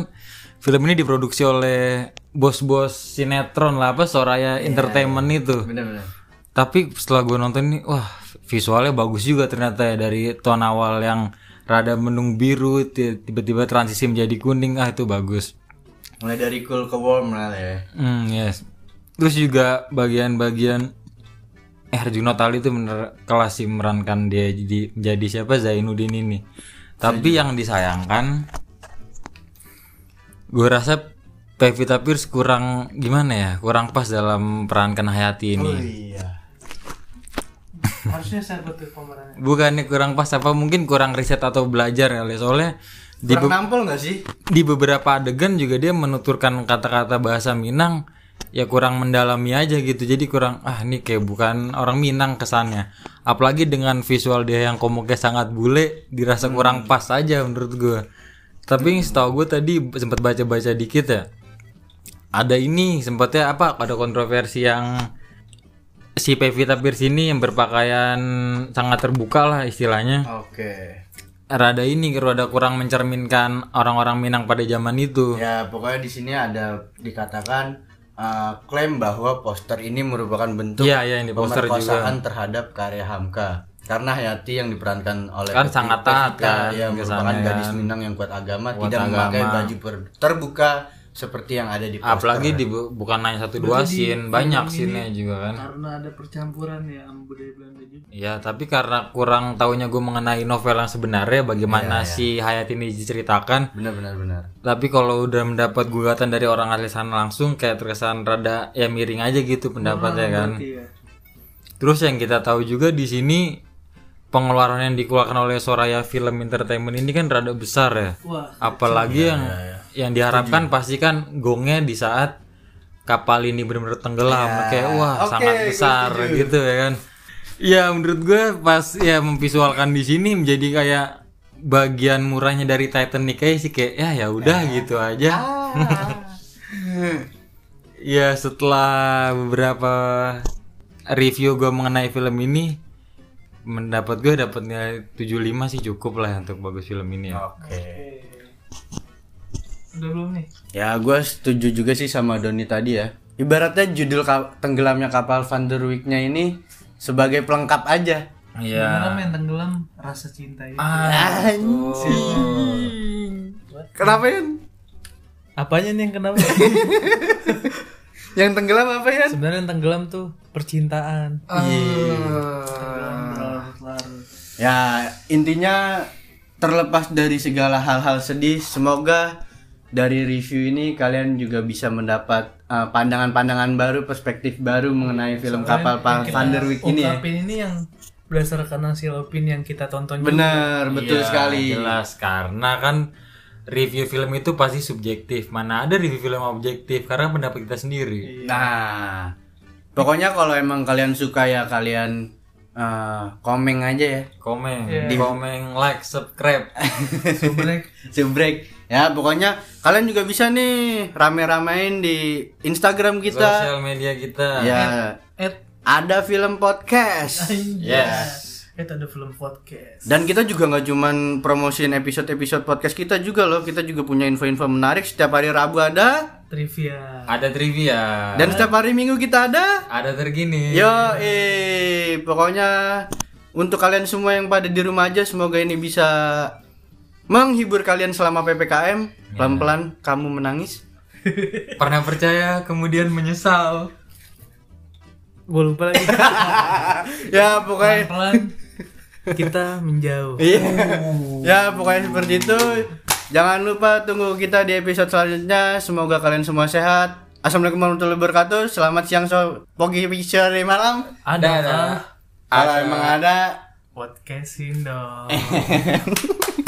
film ini diproduksi oleh bos-bos sinetron lah apa Soraya Entertainment itu. Benar-benar. Tapi setelah gue nonton ini, wah visualnya bagus juga ternyata ya dari tone awal yang rada mendung biru, ti- tiba-tiba transisi menjadi kuning, ah itu bagus. Mulai dari cool ke warm lah ya. Hmm, yes. Terus juga bagian-bagian eh Herjunot Ali itu bener kelas sih merankan dia jadi menjadi siapa Zainuddin ini. Tapi yang disayangkan gue rasa Pevita Pierce kurang gimana ya? Kurang pas dalam perankan Hayati ini. iya. harusnya saya betul pemerannya. Bukannya kurang pas apa mungkin kurang riset atau belajar kali soalnya di Kurang be- nampol gak sih? di beberapa adegan juga dia menuturkan kata-kata bahasa Minang ya kurang mendalami aja gitu. Jadi kurang ah ini kayak bukan orang Minang kesannya. Apalagi dengan visual dia yang komuknya sangat bule dirasa kurang pas aja menurut gue tapi setahu gue tadi sempat baca-baca dikit ya. Ada ini sempatnya apa? Ada kontroversi yang si Pevita Pierce ini yang berpakaian sangat terbuka lah istilahnya. Oke. rada ini rada kurang mencerminkan orang-orang Minang pada zaman itu. Ya pokoknya di sini ada dikatakan uh, klaim bahwa poster ini merupakan bentuk ini poster pemerkosaan terhadap karya Hamka. Karena Hayati yang diperankan oleh Kan sangat taat kan, yang merupakan gadis kan. Minang yang kuat agama, Kuat tidak memakai agama. baju per- terbuka seperti yang ada di poster. Apalagi di bukan hanya satu dua scene, banyak scene juga kan. Karena ada percampuran ya sama budaya Belanda juga. Ya, tapi karena kurang tahunya gue mengenai novel yang sebenarnya bagaimana si Hayat ini diceritakan. benar benar benar. Tapi kalau udah mendapat gugatan dari orang asli sana langsung kayak terkesan rada ya miring aja gitu pendapatnya kan. Iya. Terus yang kita tahu juga di sini pengeluaran yang dikeluarkan oleh Soraya Film Entertainment ini kan rada besar ya. Wah, apalagi yang yang diharapkan pasti kan gongnya di saat kapal ini benar-benar tenggelam. Kayak wah Oke, sangat besar gitu ya kan. Ya menurut gue pas ya memvisualkan di sini menjadi kayak bagian murahnya dari Titanic kayak sih kayak ya ya udah gitu aja. Ya setelah beberapa review gue mengenai film ini mendapat gue dapatnya 75 sih cukup lah untuk bagus film ini ya. Oke. Udah belum nih? Ya gue setuju juga sih sama Doni tadi ya. Ibaratnya judul ka- tenggelamnya kapal Van der Wijk-nya ini sebagai pelengkap aja. Iya. Gimana main tenggelam rasa cinta itu? Anjing. Kenapa ya? Apanya nih yang kenapa? Yang tenggelam apa ya? Sebenarnya yang tenggelam tuh percintaan. Iya. Larut-larut. Ya intinya terlepas dari segala hal-hal sedih, semoga dari review ini kalian juga bisa mendapat uh, pandangan-pandangan baru, perspektif baru mengenai film kapal Pa- Van der Wijk ini ya. Ini yang berdasarkan hasil opini yang kita tonton juga. Bener, betul Iya, sekali. Jelas karena kan review film itu pasti subjektif. Mana ada review film objektif karena pendapat kita sendiri. Nah, pokoknya kalau emang kalian suka ya kalian uh, komen aja ya. Komen, Iya. komen, like, subscribe. Sebenarnya Subrek. Ya, pokoknya kalian juga bisa nih rame-ramein di Instagram kita. Sosial media kita. Ya, at ada film podcast. Yes. Itu ada film podcast. Dan kita juga nggak cuman promosiin episode-episode podcast kita juga loh. Kita juga punya info-info menarik. Setiap hari Rabu ada. Trivia. Ada trivia. Dan setiap hari Minggu kita ada. ada tergini. Yo, eh, pokoknya untuk kalian semua yang pada di rumah aja, semoga ini bisa menghibur kalian selama ppkm. Pelan-pelan kamu menangis. Pernah percaya kemudian menyesal. gue lupa lagi ya pokoknya pelan kita menjauh Iya. ya pokoknya seperti itu. Jangan lupa tunggu kita di episode selanjutnya. Semoga kalian semua sehat. Assalamualaikum warahmatullahi wabarakatuh. Selamat siang, so pagi, sore, malam. ada Kalau emang ada podcastin dong